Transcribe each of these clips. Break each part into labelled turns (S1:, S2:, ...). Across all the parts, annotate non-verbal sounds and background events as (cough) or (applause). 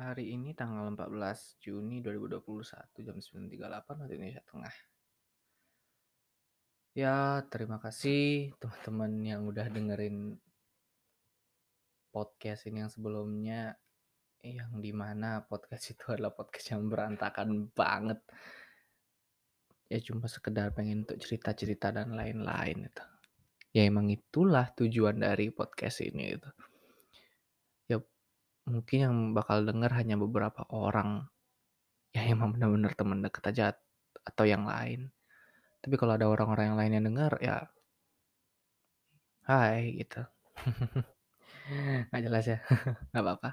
S1: Hari ini tanggal 14 Juni 2021 jam 9.38 waktu Indonesia Tengah. Ya, terima kasih teman-teman yang udah dengerin podcast ini yang sebelumnya yang di mana podcast itu adalah podcast yang berantakan banget. Ya cuma sekedar pengen untuk cerita-cerita dan lain-lain itu. Ya emang itulah tujuan dari podcast ini itu. Mungkin yang bakal denger hanya beberapa orang ya (laughs) emang benar-benar teman dekat aja atau yang lain. Tapi kalau ada orang-orang yang lain yang dengar ya hai gitu. (laughs) Nggak jelas ya. (laughs) Nggak apa-apa.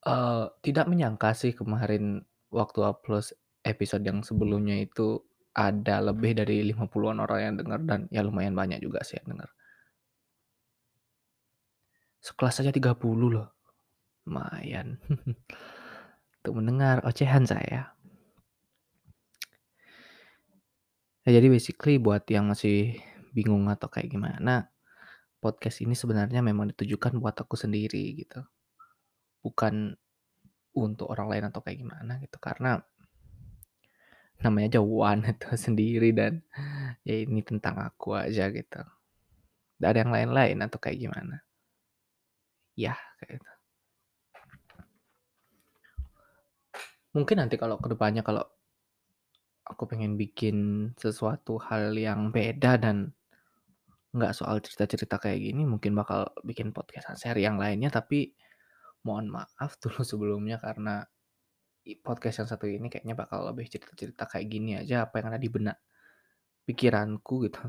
S1: Eh, tidak menyangka sih kemarin waktu upload episode yang sebelumnya itu ada lebih dari 50-an orang yang dengar dan ya lumayan banyak juga sih yang dengar. Sekelas saja 30 loh. Lumayan. (laughs) Untuk mendengar ocehan saya. Ya, jadi basically buat yang masih bingung atau kayak gimana, podcast ini sebenarnya memang ditujukan buat aku sendiri gitu. Bukan untuk orang lain atau kayak gimana gitu karena namanya aja one itu (laughs) sendiri dan ya ini tentang aku aja gitu. Tidak ada yang lain-lain atau kayak gimana. Ya, kayak gitu. Mungkin nanti kalau ke depannya kalau aku pengen bikin sesuatu hal yang beda dan nggak soal cerita-cerita kayak gini, mungkin bakal bikin podcast seri yang lainnya, tapi mohon maaf dulu (laughs) sebelumnya karena podcast yang satu ini kayaknya bakal lebih cerita-cerita kayak gini aja apa yang ada di benak pikiranku gitu.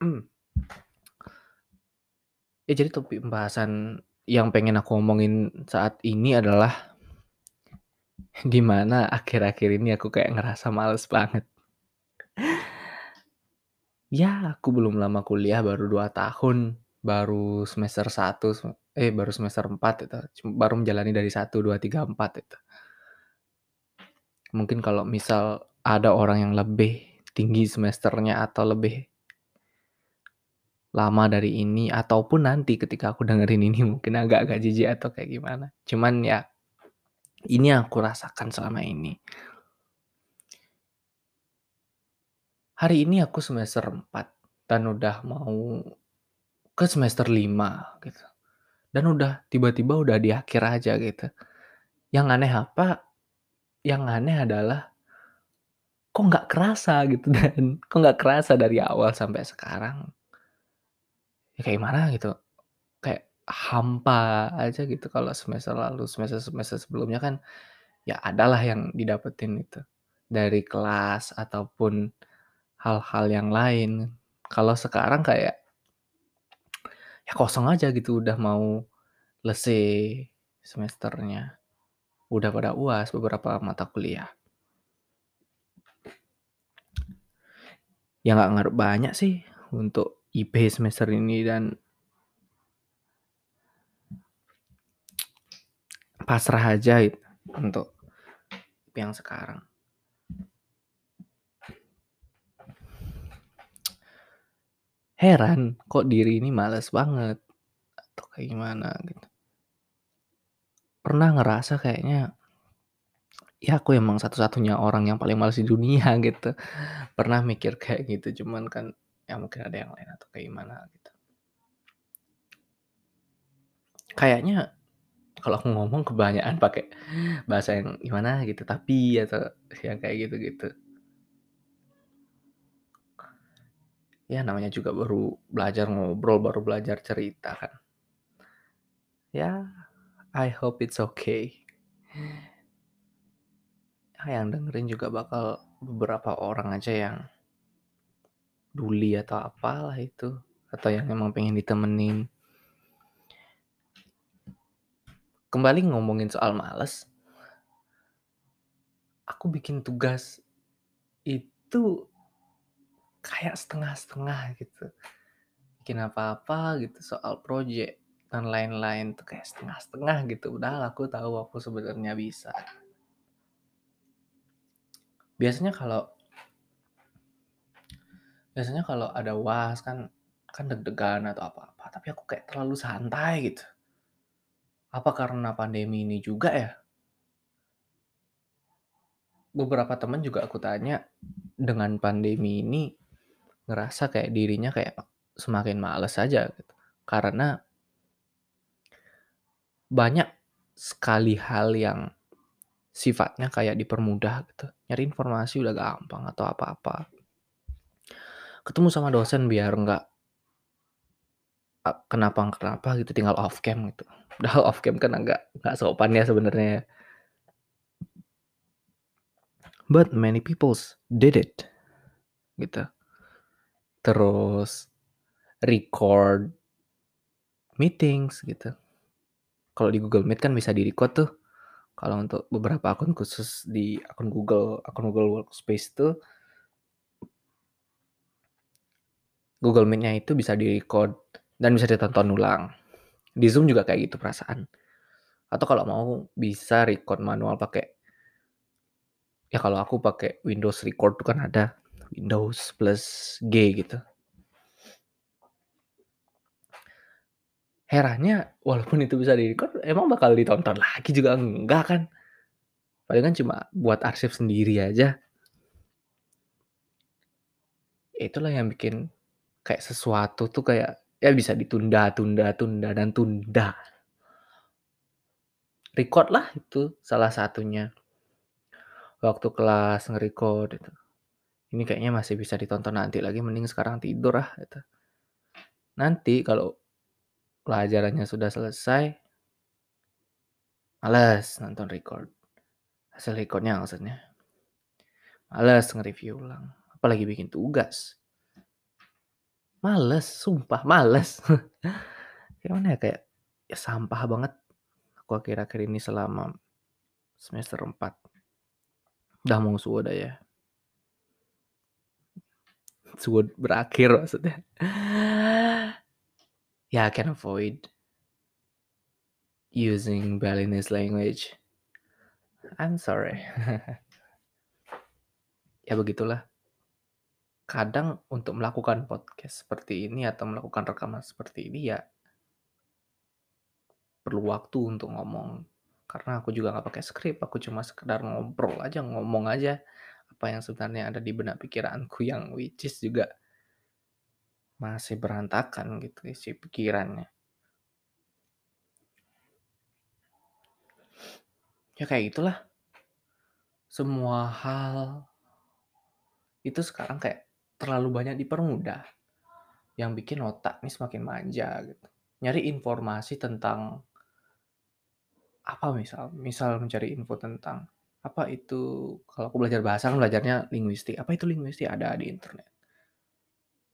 S1: (clears throat) ya jadi topik pembahasan yang pengen aku omongin saat ini adalah di mana akhir-akhir ini aku kayak ngerasa males banget. Ya, aku belum lama kuliah, baru 2 tahun, baru semester 1, eh baru semester 4 itu, baru menjalani dari 1, 2, 3, 4 itu. Mungkin kalau misal ada orang yang lebih tinggi semesternya atau lebih lama dari ini ataupun nanti ketika aku dengerin ini mungkin agak-agak jijik atau kayak gimana. Cuman ya ini yang aku rasakan selama ini. Hari ini aku semester 4 dan udah mau ke semester 5 gitu. Dan udah tiba-tiba udah di akhir aja gitu. Yang aneh apa? Yang aneh adalah kok nggak kerasa gitu (laughs) dan kok nggak kerasa dari awal sampai sekarang. Ya kayak mana gitu. Kayak hampa aja gitu kalau semester lalu, semester-semester sebelumnya kan ya adalah yang didapetin itu dari kelas ataupun hal-hal yang lain. Kalau sekarang kayak ya kosong aja gitu udah mau lesai semesternya. Udah pada UAS beberapa mata kuliah. Ya nggak ngaruh banyak sih untuk IP semester ini dan pasrah aja gitu untuk yang sekarang. Heran kok diri ini males banget atau kayak gimana gitu. Pernah ngerasa kayaknya ya aku emang satu-satunya orang yang paling males di dunia (laughs) gitu. Pernah mikir kayak gitu cuman kan ya mungkin ada yang lain atau kayak gimana gitu. Kayaknya kalau aku ngomong kebanyakan pakai bahasa yang gimana gitu, tapi atau yang kayak gitu-gitu. Ya namanya juga baru belajar ngobrol, baru belajar cerita kan. Ya, I hope it's okay. Ya, yang dengerin juga bakal beberapa orang aja yang duli atau apalah itu atau yang emang pengen ditemenin. Kembali ngomongin soal males. Aku bikin tugas itu kayak setengah-setengah gitu. Bikin apa-apa gitu soal project dan lain-lain tuh kayak setengah-setengah gitu. Udah aku tahu aku sebenarnya bisa. Biasanya kalau biasanya kalau ada was kan kan deg-degan atau apa-apa, tapi aku kayak terlalu santai gitu. Apa karena pandemi ini juga ya? Beberapa temen juga aku tanya, dengan pandemi ini ngerasa kayak dirinya kayak semakin males aja gitu. Karena banyak sekali hal yang sifatnya kayak dipermudah gitu. Nyari informasi udah gampang atau apa-apa. Ketemu sama dosen biar nggak kenapa-kenapa gitu tinggal off cam gitu. Padahal off cam kan agak nggak sopan ya sebenarnya. But many peoples did it. Gitu. Terus record meetings gitu. Kalau di Google Meet kan bisa di-record tuh. Kalau untuk beberapa akun khusus di akun Google, akun Google Workspace tuh Google Meet-nya itu bisa di-record dan bisa ditonton ulang. Di Zoom juga kayak gitu perasaan. Atau kalau mau bisa record manual pakai ya kalau aku pakai Windows Record tuh kan ada Windows plus G gitu. Herannya walaupun itu bisa di-record emang bakal ditonton lagi juga enggak kan? Palingan cuma buat arsip sendiri aja. Itulah yang bikin kayak sesuatu tuh kayak ya bisa ditunda, tunda, tunda, dan tunda. Record lah itu salah satunya. Waktu kelas nge-record itu. Ini kayaknya masih bisa ditonton nanti lagi, mending sekarang tidur ah gitu. Nanti kalau pelajarannya sudah selesai, males nonton record. Hasil recordnya maksudnya. Males nge-review ulang. Apalagi bikin tugas. Males, sumpah males. (laughs) Gimana ya kayak ya sampah banget aku akhir-akhir ini selama semester 4. Udah mau sudah ya. Sudah berakhir maksudnya. (laughs) Ya, I can avoid using Balinese language. I'm sorry. (laughs) ya begitulah. Kadang untuk melakukan podcast seperti ini atau melakukan rekaman seperti ini ya perlu waktu untuk ngomong. Karena aku juga nggak pakai skrip, aku cuma sekedar ngobrol aja, ngomong aja apa yang sebenarnya ada di benak pikiranku yang which is juga masih berantakan gitu isi pikirannya. Ya kayak gitulah. Semua hal itu sekarang kayak terlalu banyak dipermudah. Yang bikin otak nih semakin manja gitu. Nyari informasi tentang apa misal, misal mencari info tentang apa itu kalau aku belajar bahasa kan belajarnya linguistik. Apa itu linguistik? Ada di internet.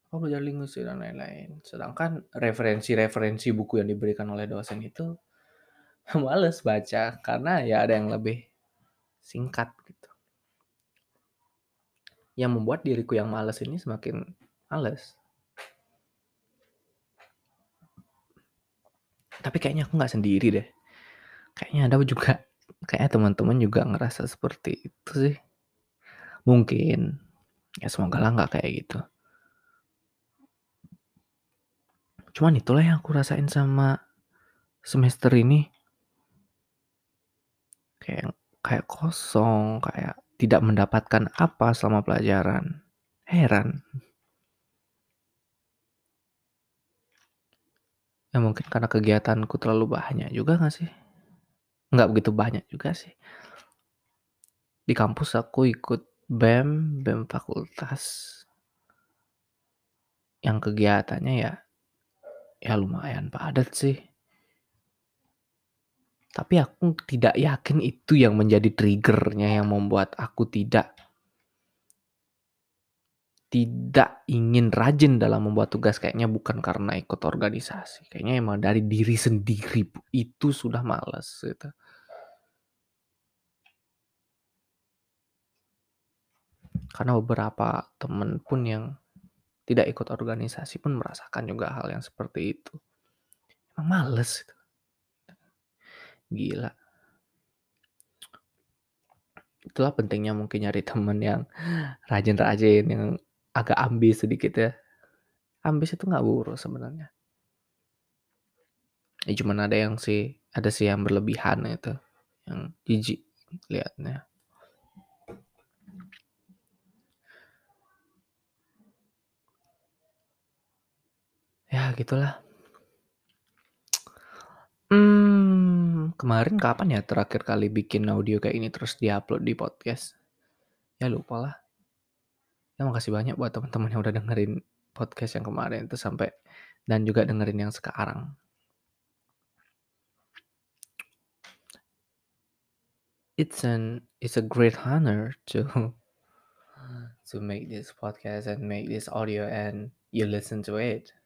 S1: Aku belajar linguistik dan lain-lain. Sedangkan referensi-referensi buku yang diberikan oleh dosen itu (laughs) males baca karena ya ada yang lebih singkat gitu. Yang membuat diriku yang males ini semakin males. Tapi kayaknya aku nggak sendiri deh. Kayaknya ada juga, kayaknya teman-teman juga ngerasa seperti itu sih. Mungkin, ya semoga lah nggak kayak gitu. Cuman itulah yang aku rasain sama semester ini. Kayak kayak kosong, kayak tidak mendapatkan apa selama pelajaran. Heran. Ya mungkin karena kegiatanku terlalu banyak juga gak sih? Nggak begitu banyak juga sih. Di kampus aku ikut BEM, BEM fakultas. Yang kegiatannya ya ya lumayan padat sih. Tapi aku tidak yakin itu yang menjadi triggernya yang membuat aku tidak tidak ingin rajin dalam membuat tugas kayaknya bukan karena ikut organisasi. Kayaknya emang dari diri sendiri itu sudah males gitu. Karena beberapa temen pun yang tidak ikut organisasi pun merasakan juga hal yang seperti itu. Emang males gitu. Gila. Itulah pentingnya mungkin nyari temen yang rajin-rajin, yang agak ambis sedikit ya. Ambis itu nggak buruk sebenarnya. Ya cuman ada yang sih ada sih yang berlebihan itu, yang jijik lihatnya. Ya gitulah. Kemarin kapan ya terakhir kali bikin audio kayak ini terus di-upload di podcast? Ya lupalah. Ya makasih banyak buat teman-teman yang udah dengerin podcast yang kemarin itu sampai dan juga dengerin yang sekarang. It's an it's a great honor to (laughs) to make this podcast and make this audio and you listen to it.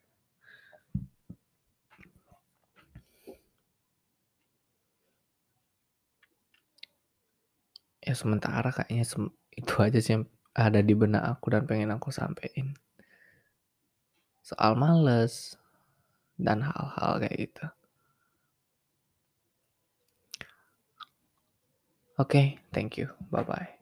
S1: Ya sementara kayaknya sem itu aja sih yang ada di benak aku dan pengen aku sampein. Soal males dan hal-hal kayak gitu. Oke, thank you. Bye-bye.